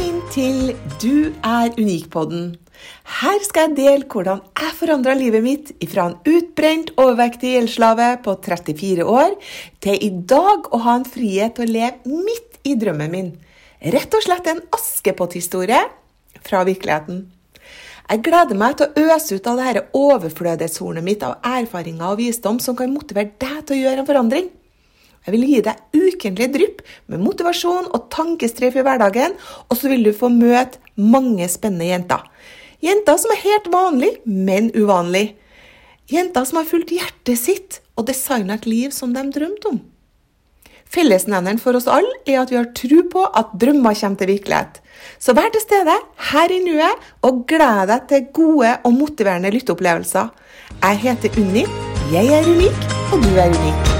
Inn til Du er unik-podden. Her skal jeg dele hvordan jeg forandra livet mitt fra en utbrent, overvektig gjeldsslave på 34 år til i dag å ha en frihet til å leve midt i drømmen min. Rett og slett en Askepott-historie fra virkeligheten. Jeg gleder meg til å øse ut av dette overflødighetshornet mitt av erfaringer og visdom som kan motivere deg til å gjøre en forandring. Jeg vil gi deg ukentlige drypp med motivasjon og tankestrev i hverdagen, og så vil du få møte mange spennende jenter. Jenter som er helt vanlige, men uvanlige. Jenter som har fulgt hjertet sitt og designa et liv som de drømte om. Fellesnevneren for oss alle er at vi har tro på at drømmer kommer til virkelighet. Så vær til stede her i nuet og gled deg til gode og motiverende lytteopplevelser. Jeg heter Unni, jeg er unik, og du er unik.